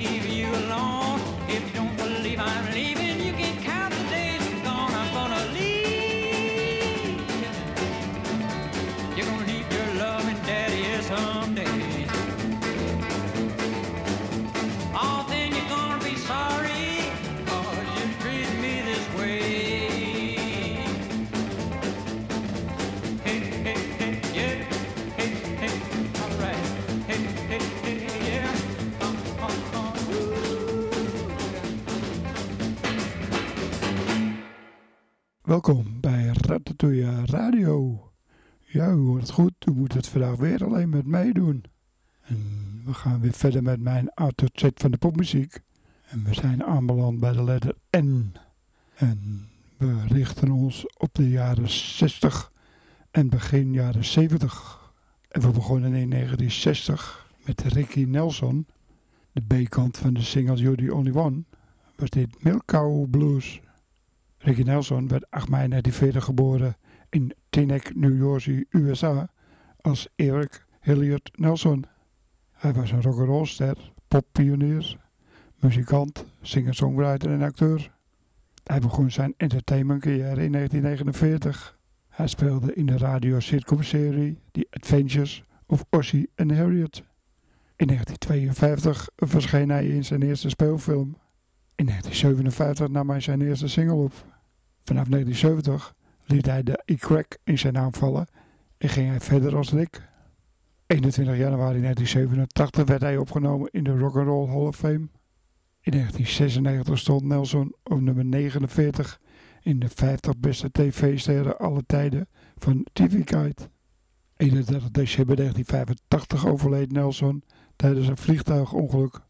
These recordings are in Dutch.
see Welkom bij Ratatouille Radio. Ja, u hoort het goed. U moet het vandaag weer alleen met mij doen. En we gaan weer verder met mijn autoset van de popmuziek. En we zijn aanbeland bij de letter N. En we richten ons op de jaren 60 en begin jaren 70. En we begonnen in 1960 met Ricky Nelson. De B-kant van de single You're the Only One was dit Milk Blues. Ricky Nelson werd 8 mei 1940 geboren in Teaneck, New Jersey, USA als Eric Hilliard Nelson. Hij was een rock'n'rollster, poppionier, muzikant, singer-songwriter en acteur. Hij begon zijn entertainmentcarrière in 1949. Hij speelde in de radio sitcom-serie The Adventures of Ossie and Harriet. In 1952 verscheen hij in zijn eerste speelfilm. In 1957 nam hij zijn eerste single op. Vanaf 1970 liet hij de E-crack in zijn naam vallen en ging hij verder als Rick. 21 januari 1987 werd hij opgenomen in de Rock and Roll Hall of Fame. In 1996 stond Nelson op nummer 49 in de 50 beste tv-sterren alle tijden van TV Guide. 31 december 1985 overleed Nelson tijdens een vliegtuigongeluk.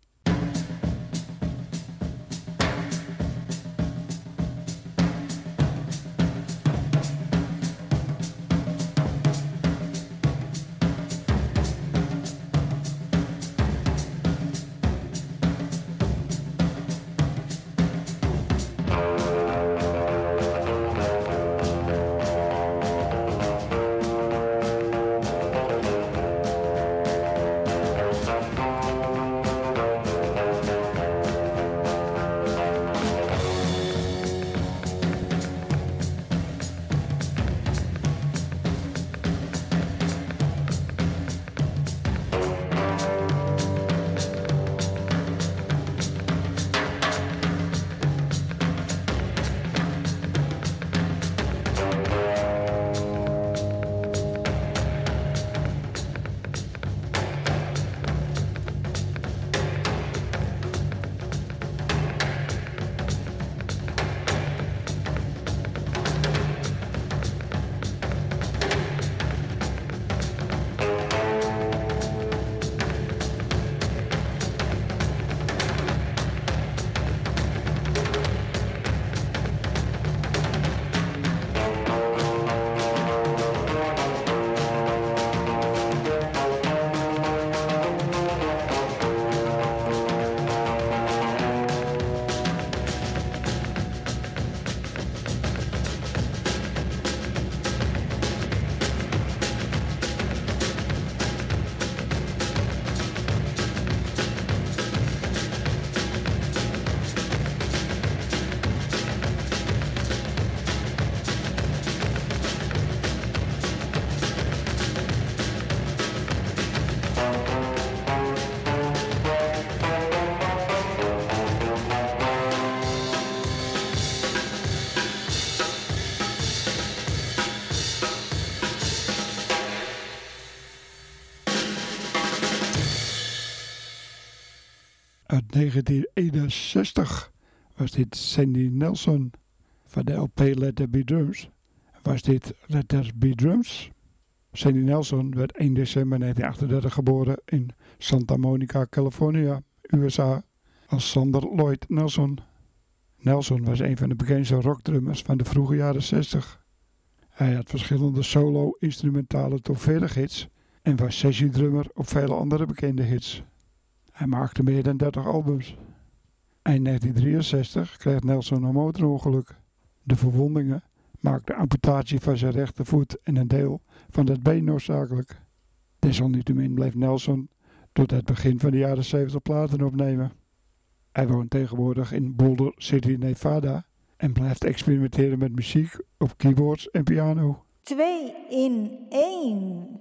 1961 was dit Sandy Nelson. Van de LP Let There Be Drums was dit Let There Drums. Sandy Nelson werd 1 december 1938 geboren in Santa Monica, California, USA, als Sander Lloyd Nelson. Nelson was een van de bekendste rockdrummers van de vroege jaren 60. Hij had verschillende solo-instrumentale top 40 hits en was sessiedrummer op vele andere bekende hits. Hij maakte meer dan 30 albums. In 1963 kreeg Nelson een motorongeluk. De verwondingen maakten amputatie van zijn rechtervoet en een deel van het been noodzakelijk. Desalniettemin bleef Nelson tot het begin van de jaren 70 platen opnemen. Hij woont tegenwoordig in Boulder City, Nevada en blijft experimenteren met muziek op keyboards en piano. 2 in 1.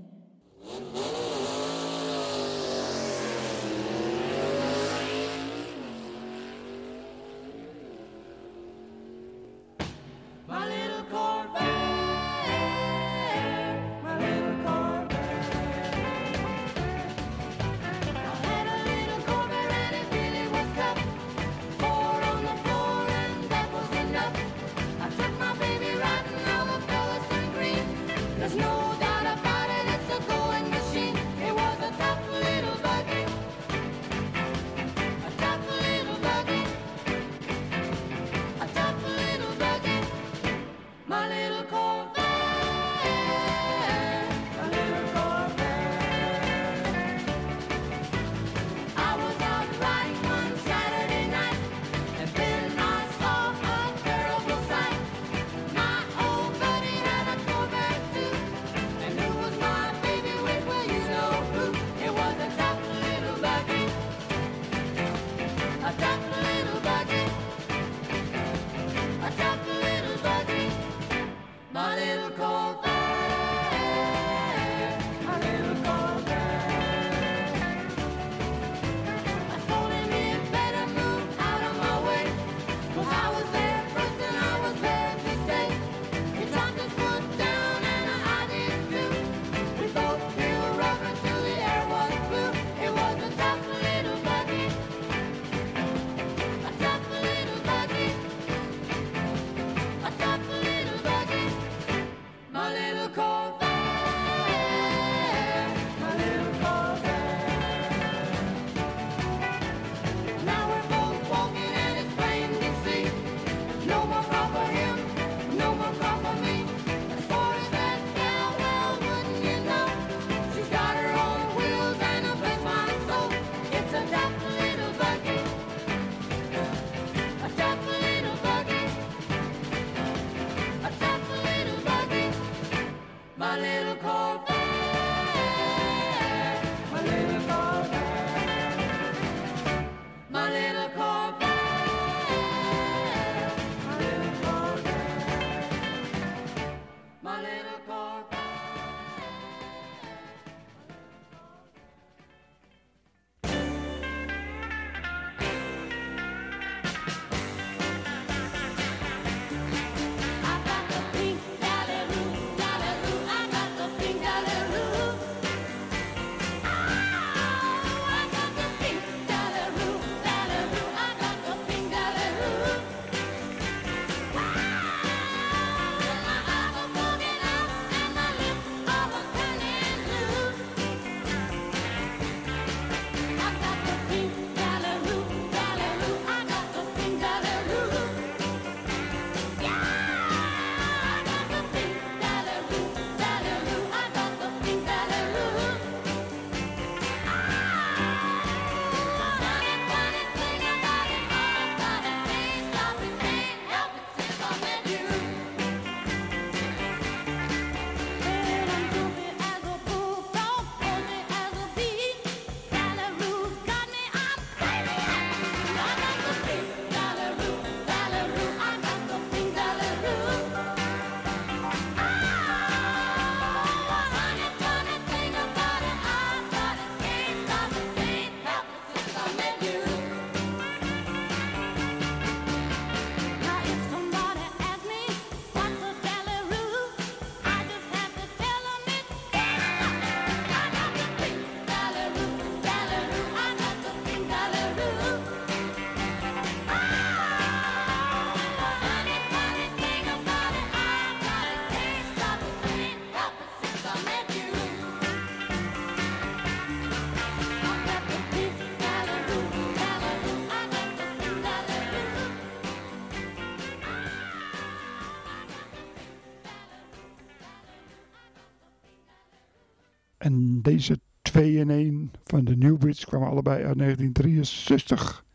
Deze 2 in 1 van de Newbridge kwamen allebei uit 1963.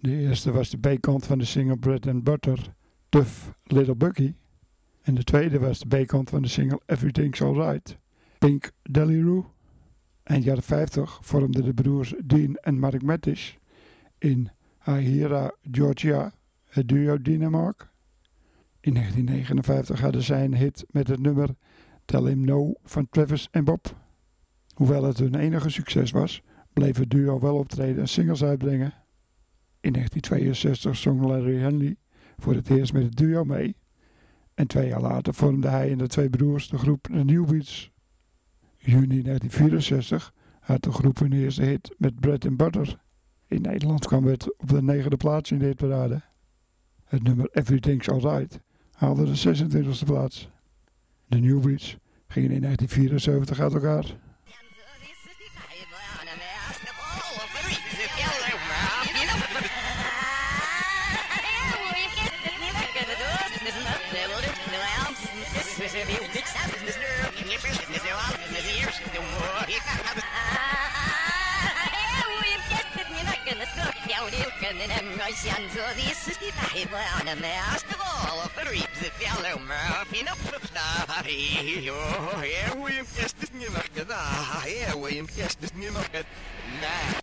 De eerste was de B-kant van de single Bread and Butter, Tough Little Bucky. En de tweede was de B-kant van de single Everything's Alright, Pink Delirium. Eind jaren 50 vormden de broers Dean en Mark Mattis in Ahira, Georgia, het duo Dinamark. In 1959 hadden zij een hit met het nummer Tell Him No van Travis en Bob. Hoewel het hun enige succes was, bleef het duo wel optreden en singles uitbrengen. In 1962 zong Larry Henley voor het eerst met het duo mee. En twee jaar later vormden hij en de twee broers de groep The New Beats. Juni 1964 had de groep hun eerste hit met Bread and Butter. In Nederland kwam het op de negende plaats in de hitparade. Het nummer Everything's Alright haalde de 26e plaats. De New Beats gingen in 1974 uit elkaar. I'm med Astval i. Och jag är oimkästet nu mycket, jag är oimkästet nu mycket. Nej.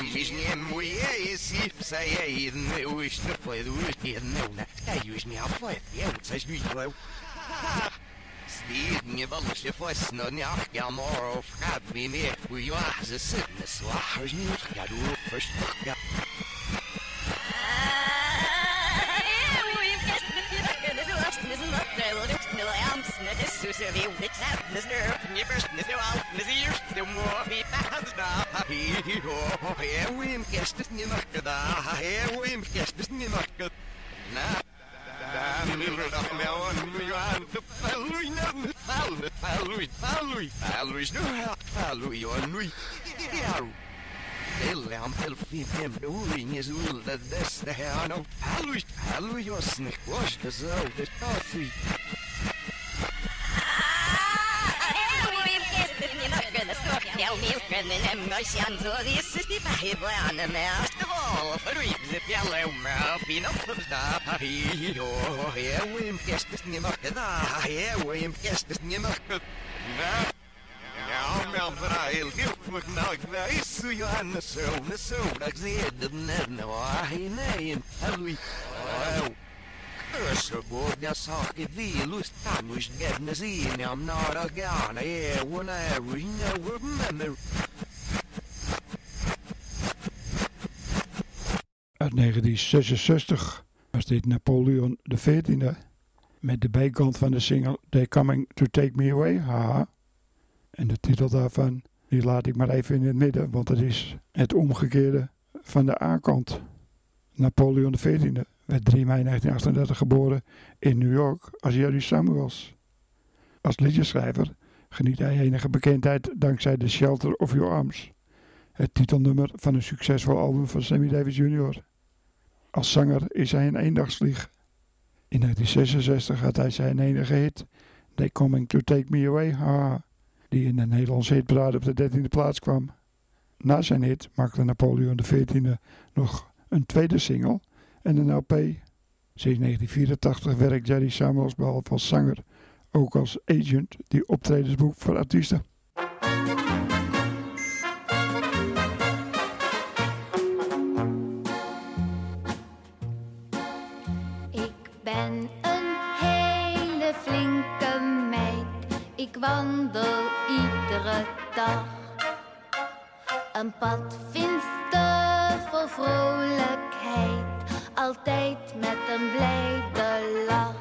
Ближнее муя и сипса я и не уйшно пойду и не уна. Я южный the witch that this nippers, this no out, this the more he found now. He he ho, him kiss this new market, here we him kiss this new market. Now, damn, little rock now on me, on the following, on the following, following, following, following, no help, following on me. Yeah. Eller han föll i femdoring i solen, dess det här han av. Hallå, hallå, jag snäckvars, jag sa det, ta sig. The coffee Ja, men vrij, heel nou, ik weet hoe je aan de zo, de zo, dat zie je de net nou, hij nee, en Halloween. Oh, Curse boy, that's all it be. Loose time was getting remember. Uit 1966 was dit Napoleon XIV met de bijkant van de single They Coming to Take Me Away. En de titel daarvan, die laat ik maar even in het midden, want het is het omgekeerde van de A-kant. Napoleon XIV werd 3 mei 1938 geboren in New York als Jerry Samuels. Als liedjeschrijver geniet hij enige bekendheid dankzij The Shelter of Your Arms, het titelnummer van een succesvol album van Sammy Davis Jr. Als zanger is hij een eendagsvlieg. In 1966 had hij zijn enige hit, They Coming to Take Me Away, die in de Nederlandse hitparade op de 13e plaats kwam. Na zijn hit maakte Napoleon XIV nog een tweede single en een LP. Sinds 1984 werkt Jerry Samuels behalve als zanger ook als agent die optredens boekt voor artiesten. Ik ben een hele flinke meid. Ik wandel iedere dag. Een pad finster vol vrolijkheid. Altijd met een blijde lach.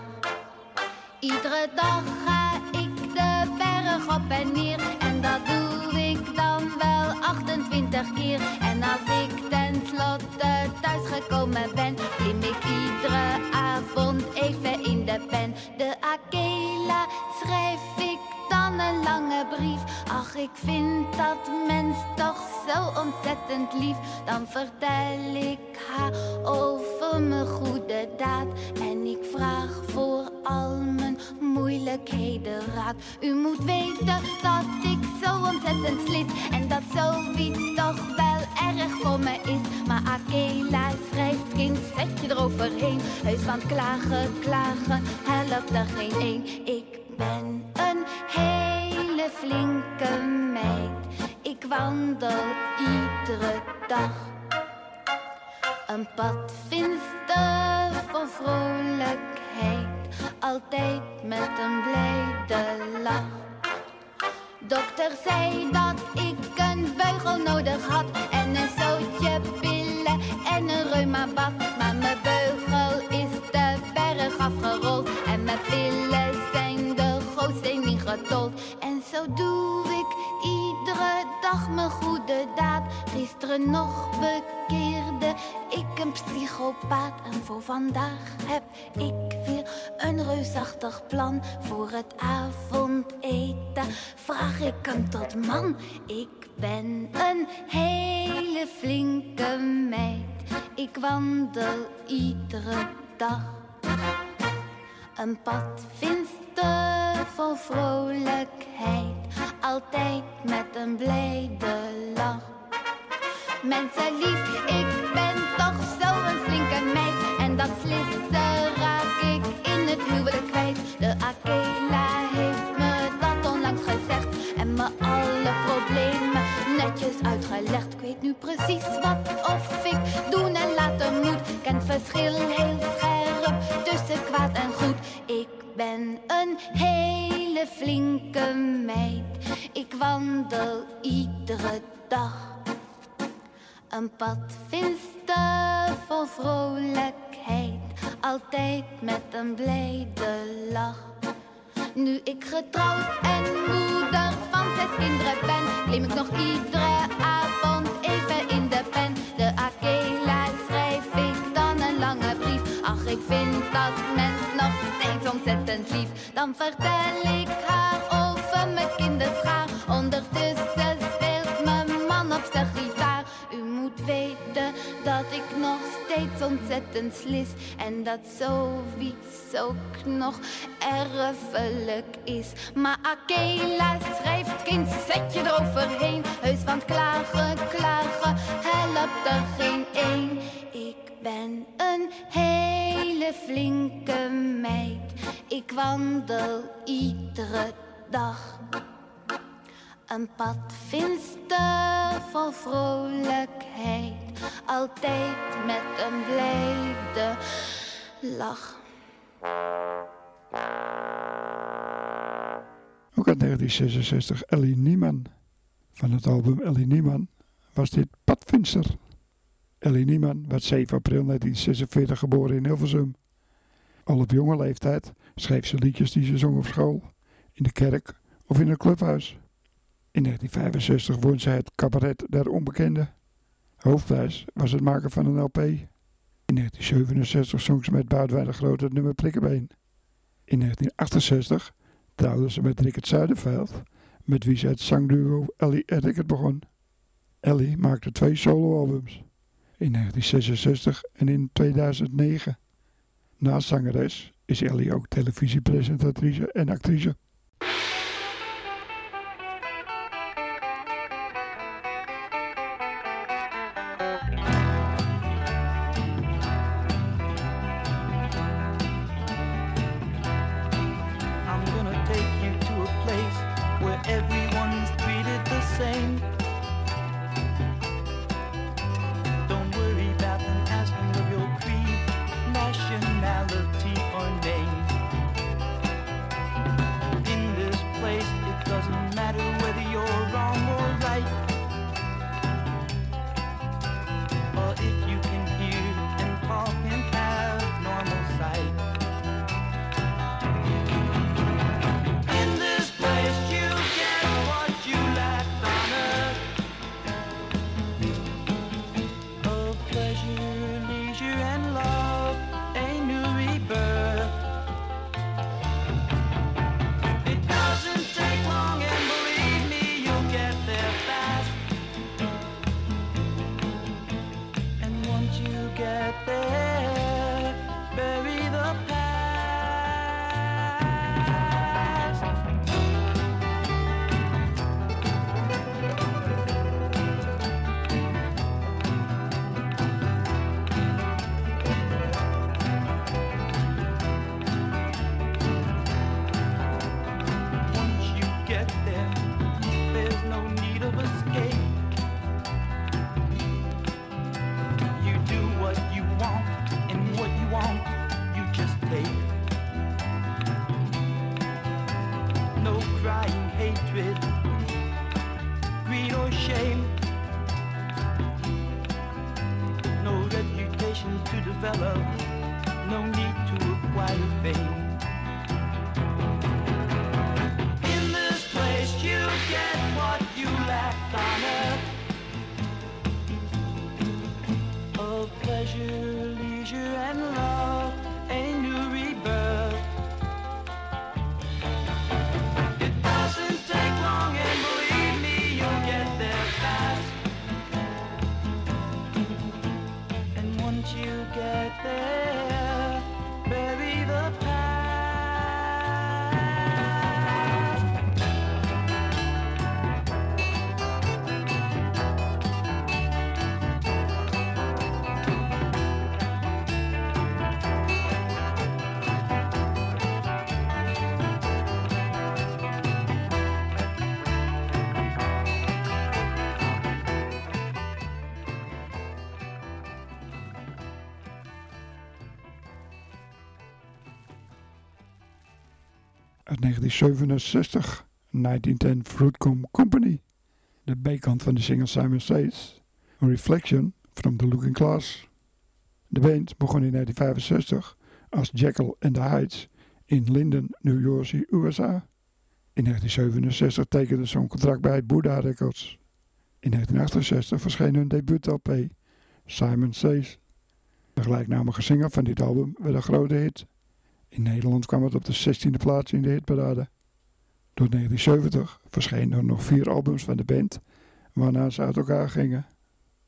Iedere dag ga ik de berg op en neer. En dat doe ik dan wel 28 keer. En als ik tenslotte thuis gekomen ben, klim ik iedere avond even in de pen. De Akela schrijf ik vind dat mens toch zo ontzettend lief. Dan vertel ik haar over mijn goede daad. En ik vraag voor al mijn moeilijkheden raad. U moet weten dat ik zo ontzettend slit. En dat zoiets toch wel erg voor me is. Maar Akela schrijft kind, zet je eroverheen. Heus van klagen, klagen, helpt er geen één. Ik ben een flinke meid. wandel iedere dag. Een pad finster vol vrolijkheid, altijd met een blijde lach. Dokter zei dat ik een beugel nodig had en een zootje pillen en een reumabad. Maar mijn beugel is de berg afgerold en mijn pillen En zo doe ik iedere dag mijn goede daad. Gisteren nog bekeerde ik een psychopaat en voor vandaag heb ik weer een reusachtig plan voor het avondeten. Vraag ik hem tot man, ik ben een hele flinke meid. Ik wandel iedere dag een pad finster vol vrolijkheid, altijd met een blijde lach. Mensen lief, ik ben toch zo'n flinke meid. En dat slissen raak ik in het huwelijk kwijt. De Akela heeft me dat onlangs gezegd. En me alle problemen netjes uitgelegd. Ik weet nu precies wat of ik doen en laten moet. Ken het verschil heel scherp tussen kwaad en goed. Ben een hele flinke meid. Ik wandel iedere dag. Een pad finster vol vrolijkheid, altijd met een blijde lach. Nu ik getrouwd en moeder van zes kinderen ben, klim ik nog iedere avond even in de pen. De Akela schrijf ik dan een lange brief. Ach, ik vind dat mens nog steeds ontzettend steeds ontzettend slis. En dat zoiets ook nog erfelijk is. Maar Akela schrijft, kind, zet je eroverheen. Heus, want klagen, klagen, helpt er geen één. Ik ben een hele flinke meid. Ik wandel iedere dag. Een pad finster vol vrolijkheid, altijd met een blijde lach. Ook uit 1966 Ellie Niemann. Van het album Ellie Niemann was dit Padfinster. Ellie Niemann werd 7 april 1946 geboren in Hilversum. Al op jonge leeftijd schreef ze liedjes die ze zong op school, in de kerk of in een clubhuis. In 1965 won ze het cabaret der onbekende. Hoofdprijs was het maken van een LP. In 1967 zong ze met Boudewijn de Grote het nummer Prikkebeen. In 1968 trouwde ze met Rickert Zuiderveld, met wie ze het zangduo Ellie en begon. Ellie maakte twee soloalbums, in 1966 en in 2009. Naast zangeres is Ellie ook televisiepresentatrice en actrice. 1967, 1910 Fruitcomb Company. De B-kant van de single Simon Says, A Reflection from the Looking Glass. De band begon in 1965 als Jekyll and the Heights in Linden, New Jersey, USA. In 1967 tekende ze een contract bij Buddha Records. In 1968 verscheen hun debuut-LP, Simon Says. De gelijknamige single van dit album werd een grote hit. In Nederland kwam het op de 16e plaats in de hitparade. Door 1970 verschenen er nog vier albums van de band, waarna ze uit elkaar gingen.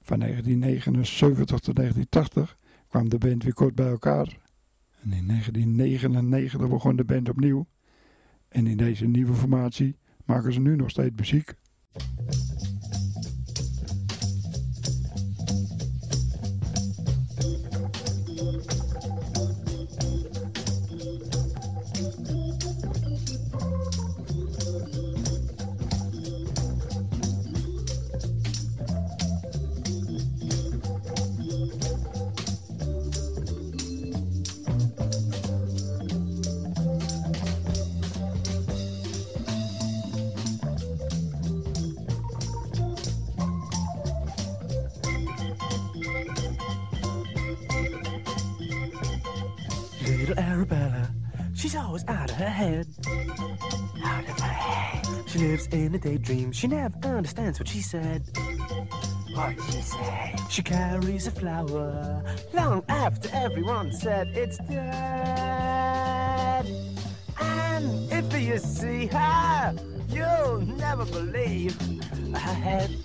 Van 1979 tot 1980 kwam de band weer kort bij elkaar. En in 1999 begon de band opnieuw. En in deze nieuwe formatie maken ze nu nog steeds muziek. Little Arabella, she's always out of her head. Out of her head. She lives in a daydream. She never understands what she said. What she say? She carries a flower long after everyone said it's dead. And if you see her, you'll never believe her head.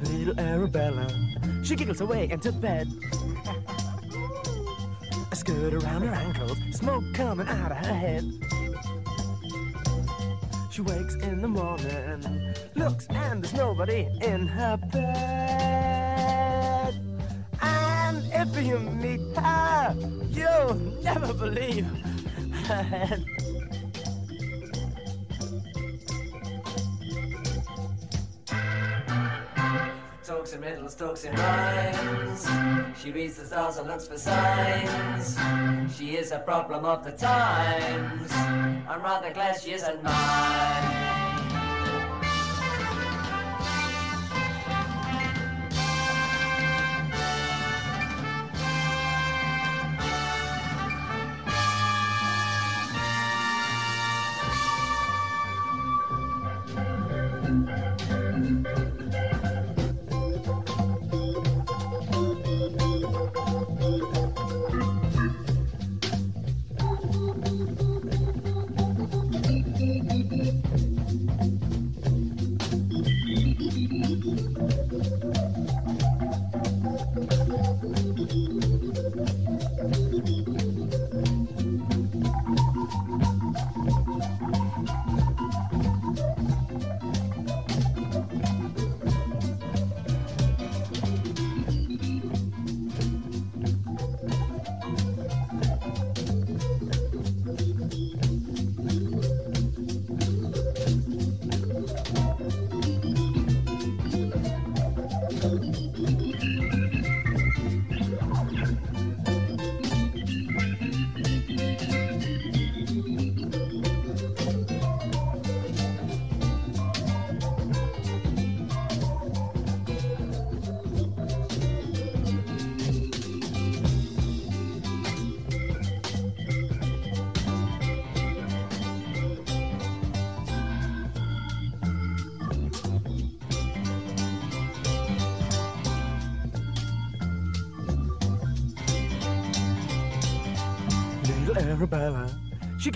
Little Arabella, she giggles away into bed. A skirt around her ankles, smoke coming out of her head. She wakes in the morning, looks and there's nobody in her bed. And if you meet her, you'll never believe her head. In riddles, talks in rhymes. She reads the stars and looks for signs. She is a problem of the times. I'm rather glad she isn't mine.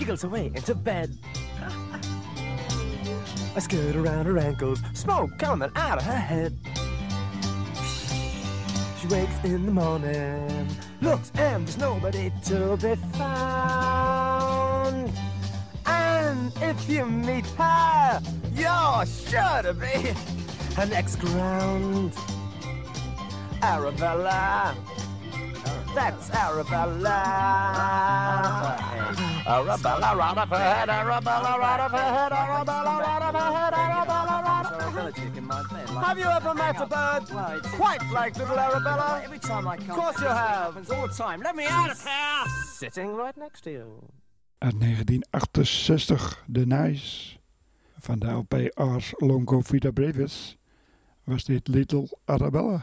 Giggles away into bed. I skirt around her ankles, smoke coming out of her head. She wakes in the morning, looks and there's nobody to be found. And if you meet her, you're sure to be her next ground. Arabella. That's Arabella. Arabella, right off her head, Arabella, right off her head, Arabella, right off her head, Arabella, right off her head. Have you ever met a bird quite like little Arabella? Every time I come, Of course you have. happens all the time. Let me out of here. Sitting right next to you. Uit 1968, The Nice. Van de LP Ars Longo Vita Brevis was dit Little Arabella.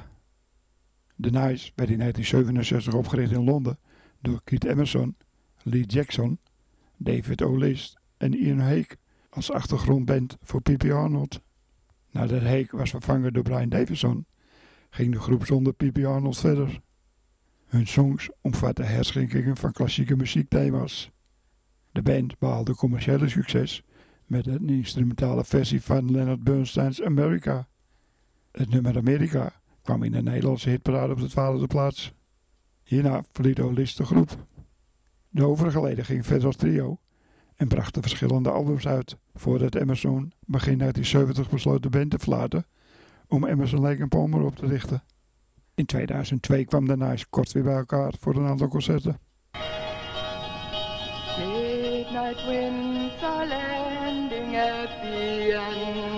The Nice werd in 1967 opgericht in Londen door Keith Emerson, Lee Jackson, David O'List en Ian Hake als achtergrondband voor P.P. Arnold. Nadat Hake was vervangen door Brian Davison, ging de groep zonder P.P. Arnold verder. Hun songs omvatten herschinkingen van klassieke muziekthema's. De band behaalde commerciële succes met een instrumentale versie van Leonard Bernstein's America. Het nummer Amerika kwam in de Nederlandse hitparade op de twaalfde plaats. Hierna verliet Olis de groep. De overige leden gingen verder als trio en brachten verschillende albums uit voordat Emerson begin 1970 besloot de band te verlaten om Emerson Lake Palmer op te richten. In 2002 kwam de Nice kort weer bij elkaar voor een aantal concerten. Midnight winds are landing at the end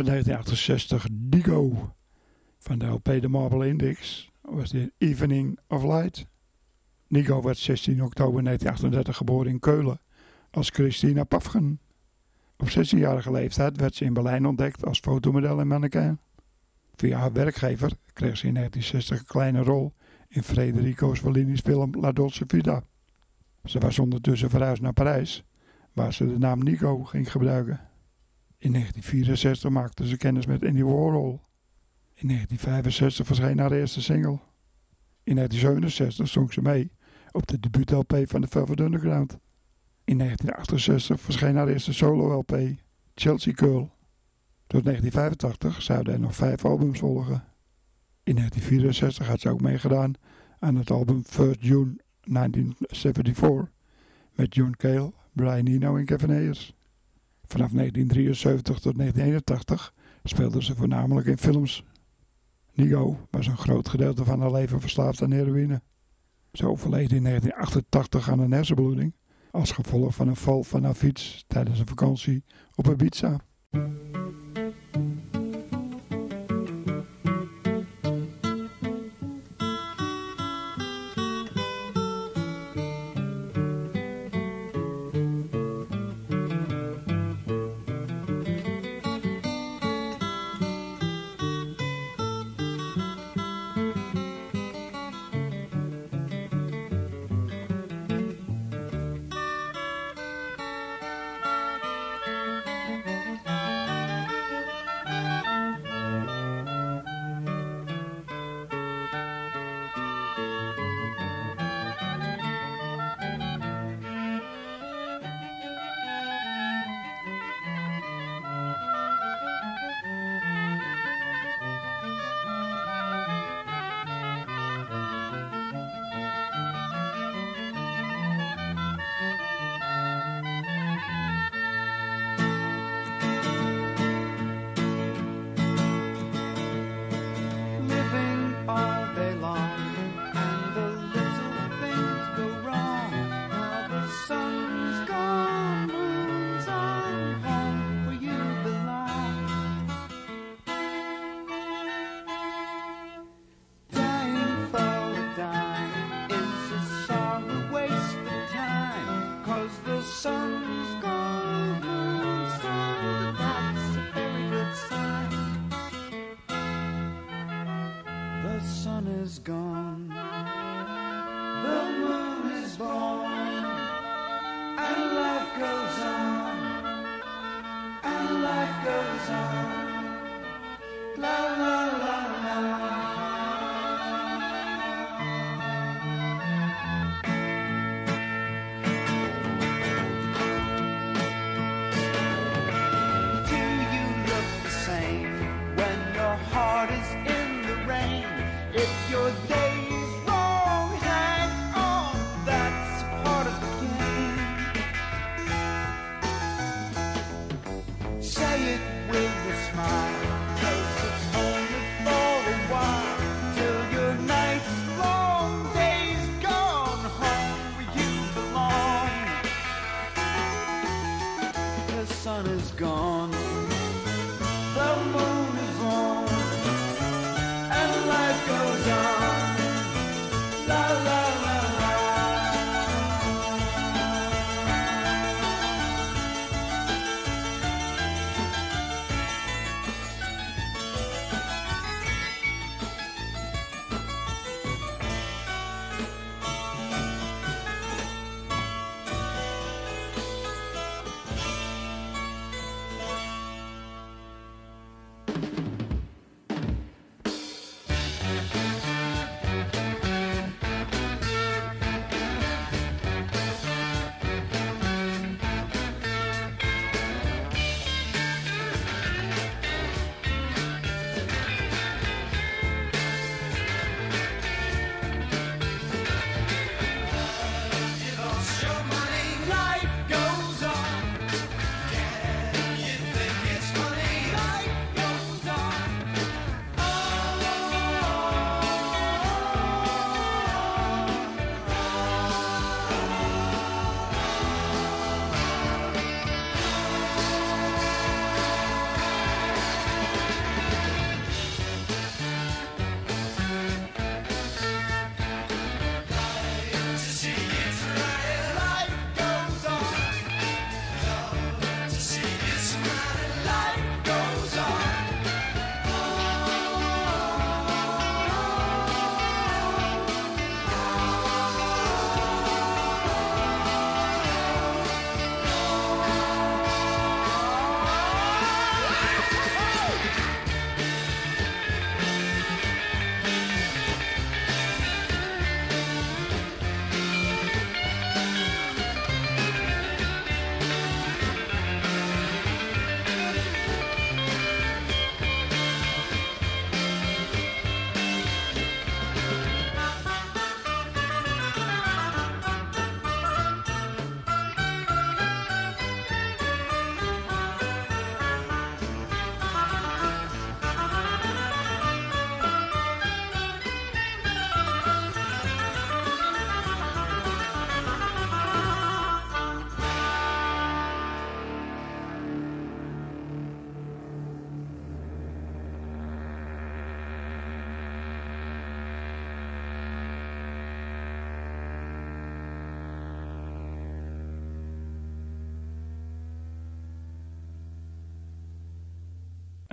in 1968 Digo van de LP The Marble Index was dit Evening of Light. Nico werd 16 oktober 1938 geboren in Keulen als Christina Pafgen. Op 16-jarige leeftijd werd ze in Berlijn ontdekt als fotomodel en mannequin. Via haar werkgever kreeg ze in 1960 een kleine rol in Federico Fellini's film La Dolce Vita. Ze was ondertussen verhuisd naar Parijs, waar ze de naam Nico ging gebruiken. In 1964 maakte ze kennis met Andy Warhol. In 1965 verscheen haar eerste single. In 1967 zong ze mee op de debuut-LP van de Velvet Underground. In 1968 verscheen haar eerste solo-LP, Chelsea Girl. Tot 1985 zouden er nog vijf albums volgen. In 1964 had ze ook meegedaan aan het album First June 1974 met John Cale, Brian Eno en Kevin Ayers. Vanaf 1973 tot 1981 speelde ze voornamelijk in films. Nigo was een groot gedeelte van haar leven verslaafd aan heroïne. Ze overleed in 1988 aan een hersenbloeding als gevolg van een val van haar fiets tijdens een vakantie op Ibiza.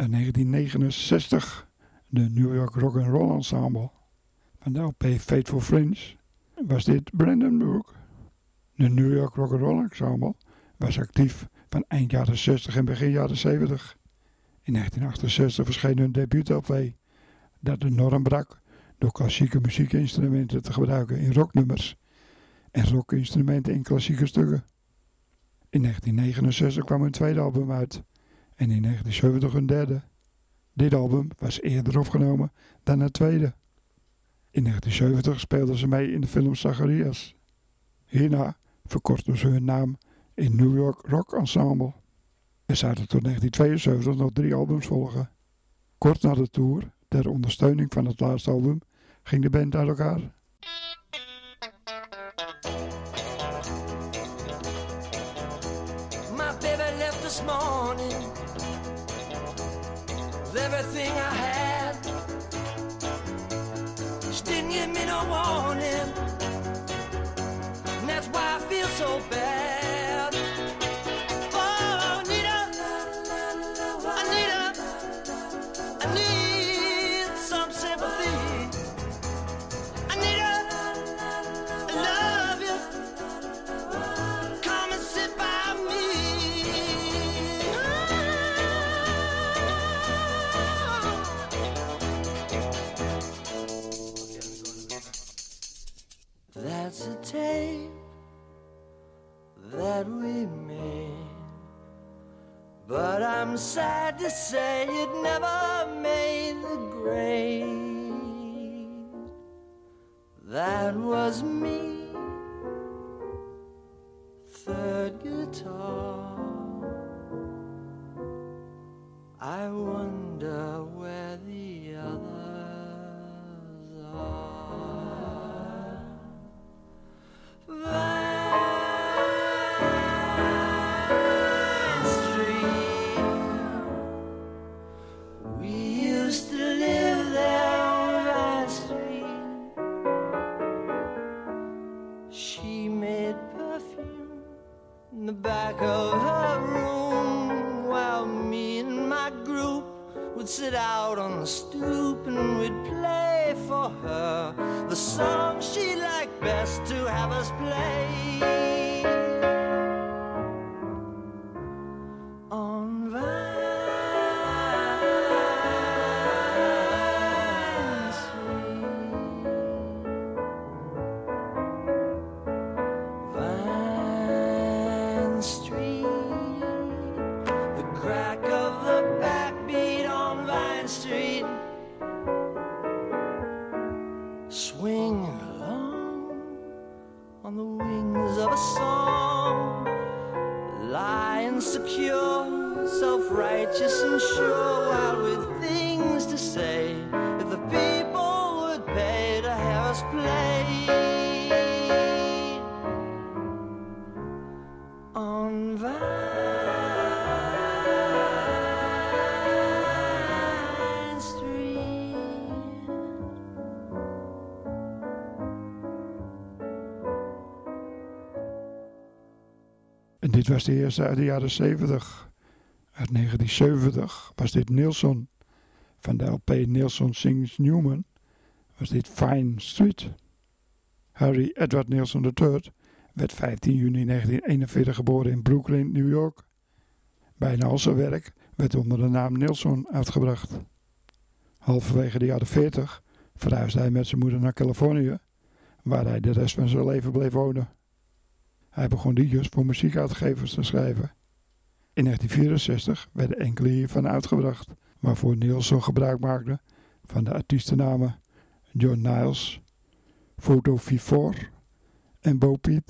Uit 1969 de New York Rock and Roll Ensemble. Van de LP Fateful Fringe was dit Brandon Brooke. De New York Rock and Roll Ensemble was actief van eind jaren 60 en begin jaren 70. In 1968 verscheen hun debuut-LP dat de norm brak door klassieke muziekinstrumenten te gebruiken in rocknummers en rockinstrumenten in klassieke stukken. In 1969 kwam hun tweede album uit en in 1970 hun derde. Dit album was eerder opgenomen dan het tweede. In 1970 speelden ze mee in de film Zacharias. Hierna verkortten ze hun naam in New York Rock Ensemble. Er zouden tot 1972 nog drie albums volgen. Kort na de tour, ter ondersteuning van het laatste album, ging de band uit elkaar. Everything I had. She didn't give me no warning, and that's why I feel so bad. Sad to say it never made the grade. That was me dit was de eerste uit de jaren 70. Uit 1970 was dit Nilsson. Van de LP Nilsson Sings Newman was dit Fine Street. Harry Edward Nilsson III werd 15 juni 1941 geboren in Brooklyn, New York. Bijna al zijn werk werd onder de naam Nilsson uitgebracht. Halverwege de jaren 40 verhuisde hij met zijn moeder naar Californië, waar hij de rest van zijn leven bleef wonen. Hij begon liedjes voor muziekuitgevers te schrijven. In 1964 werden enkele hiervan uitgebracht, waarvoor Nielsen gebruik maakte van de artiestennamen John Niles, Photo V4 en Bo Peep.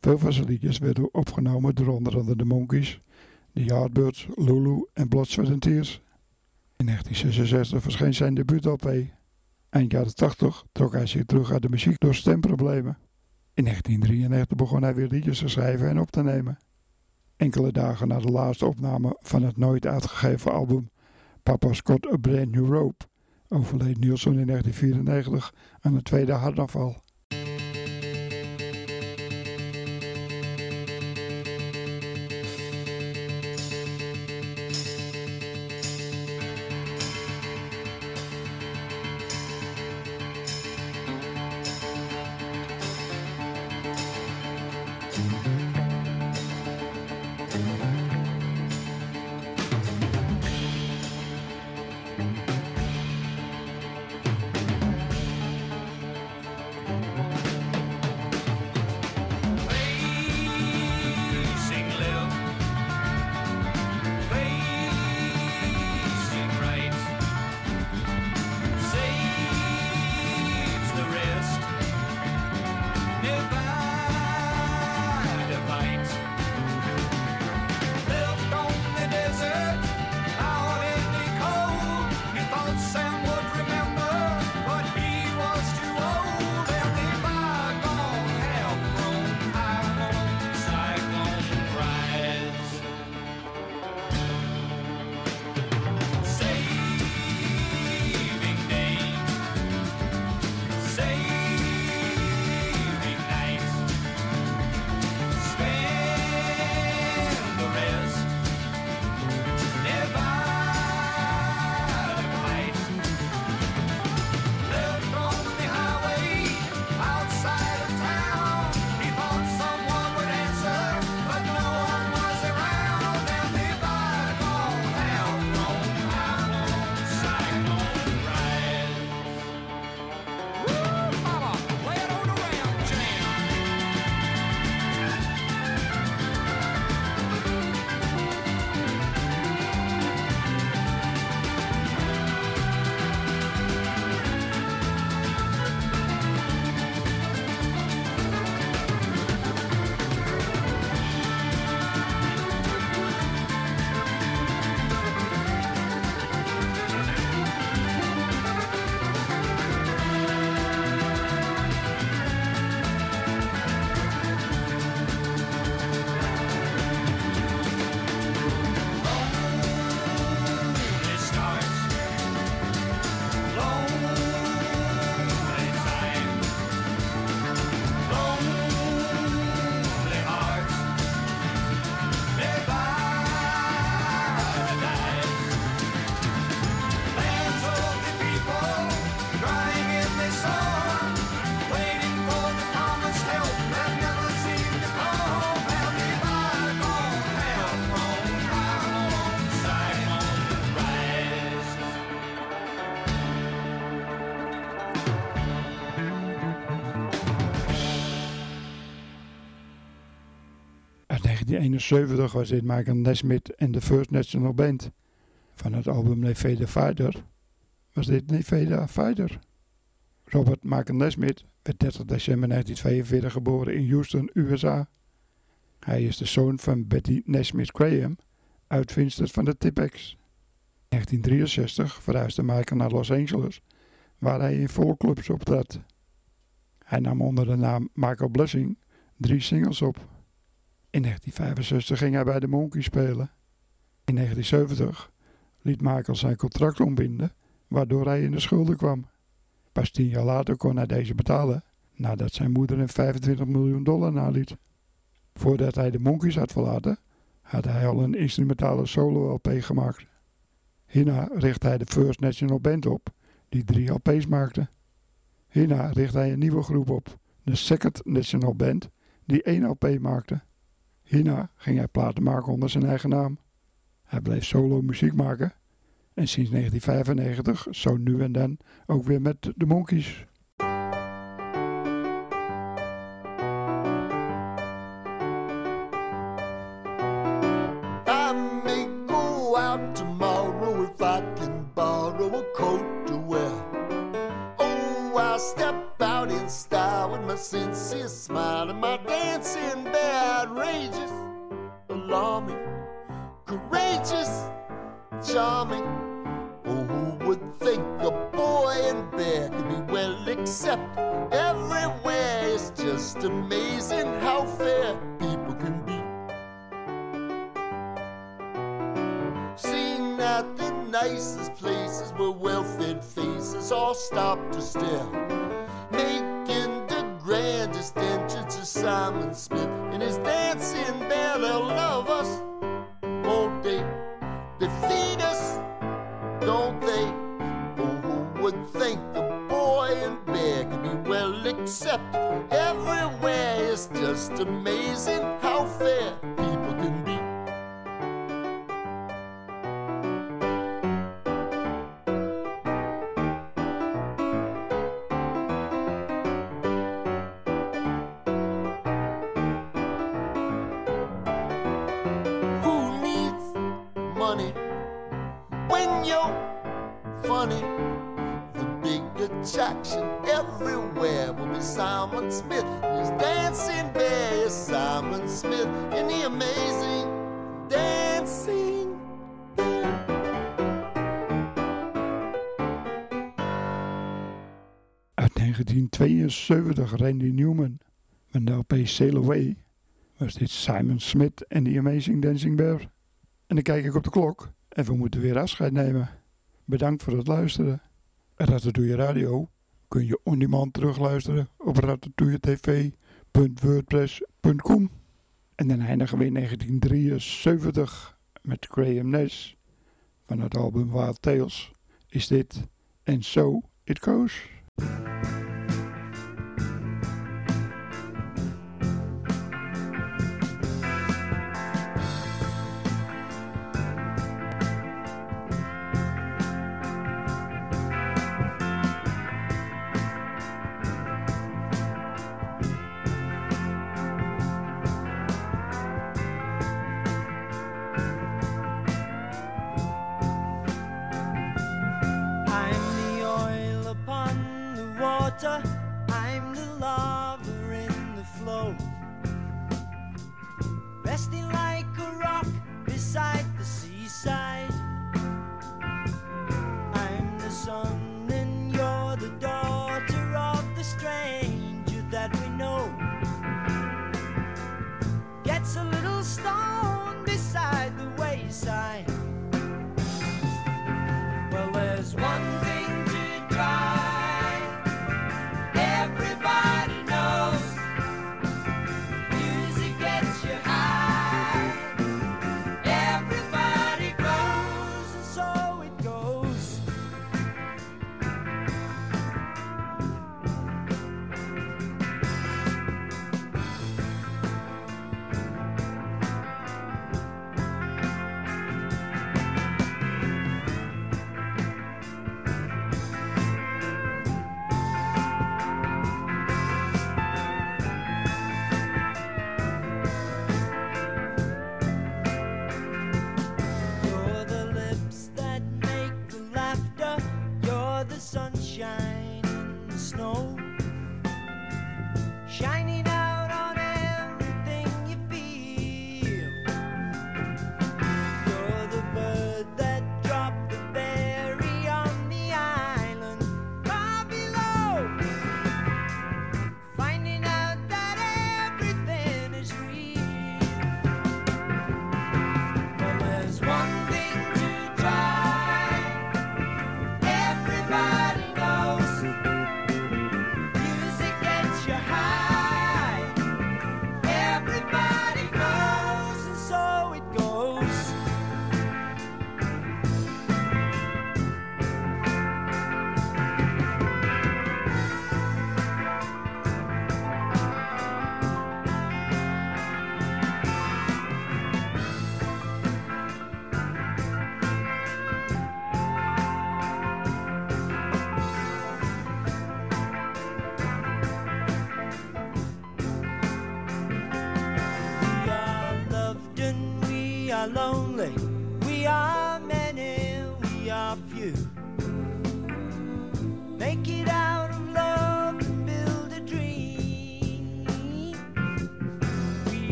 Veel van zijn liedjes werden opgenomen door onder andere de Monkees, de Yardbirds, Lulu en Blood, Sweat and Tears. In 1966 verscheen zijn debuut-LP. Eind jaren 80 trok hij zich terug uit de muziek door stemproblemen. In 1993 begon hij weer liedjes te schrijven en op te nemen. Enkele dagen na de laatste opname van het nooit uitgegeven album Papa's Got a Brand New Rope overleed Nielsen in 1994 aan een tweede hartaanval. 1971 was dit Michael Nesmith en de First National Band. Van het album Nevada Fighter was dit Nevada Fighter. Robert Michael Nesmith werd 30 december 1942 geboren in Houston, USA. Hij is de zoon van Betty Nesmith Graham, uitvindster van de Tipex. In 1963 verhuisde Michael naar Los Angeles, waar hij in volle clubs optrad. Hij nam onder de naam Michael Blessing drie singles op. In 1965 ging hij bij de Monkees spelen. In 1970 liet Michael zijn contract ontbinden, waardoor hij in de schulden kwam. Pas tien jaar later kon hij deze betalen, nadat zijn moeder hem 25 miljoen dollar naliet. Voordat hij de Monkees had verlaten, had hij al een instrumentale solo-LP gemaakt. Hierna richtte hij de First National Band op, die drie LP's maakte. Hierna richtte hij een nieuwe groep op, de Second National Band, die één LP maakte. Hierna ging hij platen maken onder zijn eigen naam. Hij bleef solo muziek maken. En sinds 1995 zo nu en dan ook weer met de my sincere smile outrageous, alarming, courageous, charming. Oh, who would think a boy in bear could be well accepted everywhere? It's just amazing how fair people can be. Seen at the nicest places where well-fed faces all stop to stare, making the grandest entrance to Simon Smith and bear. They'll love us, won't they? Defeat us, don't they? Oh, who would think the boy in bear could be well accepted everywhere? It's just amazing how fair Simon Smith. His dancing bear is Simon Smith in the amazing dancing. Uit 1972 Randy Newman met de LP Sail Away was dit Simon Smith en The Amazing Dancing Bear. En dan kijk ik op de klok en we moeten weer afscheid nemen. Bedankt voor het luisteren. Ratatouille Radio kun je on demand terugluisteren op ratatouilletv.wordpress.com En dan eindigen we in 1973 met Graham Nash van het album Wild Tales. Is dit And So It Goes. The water.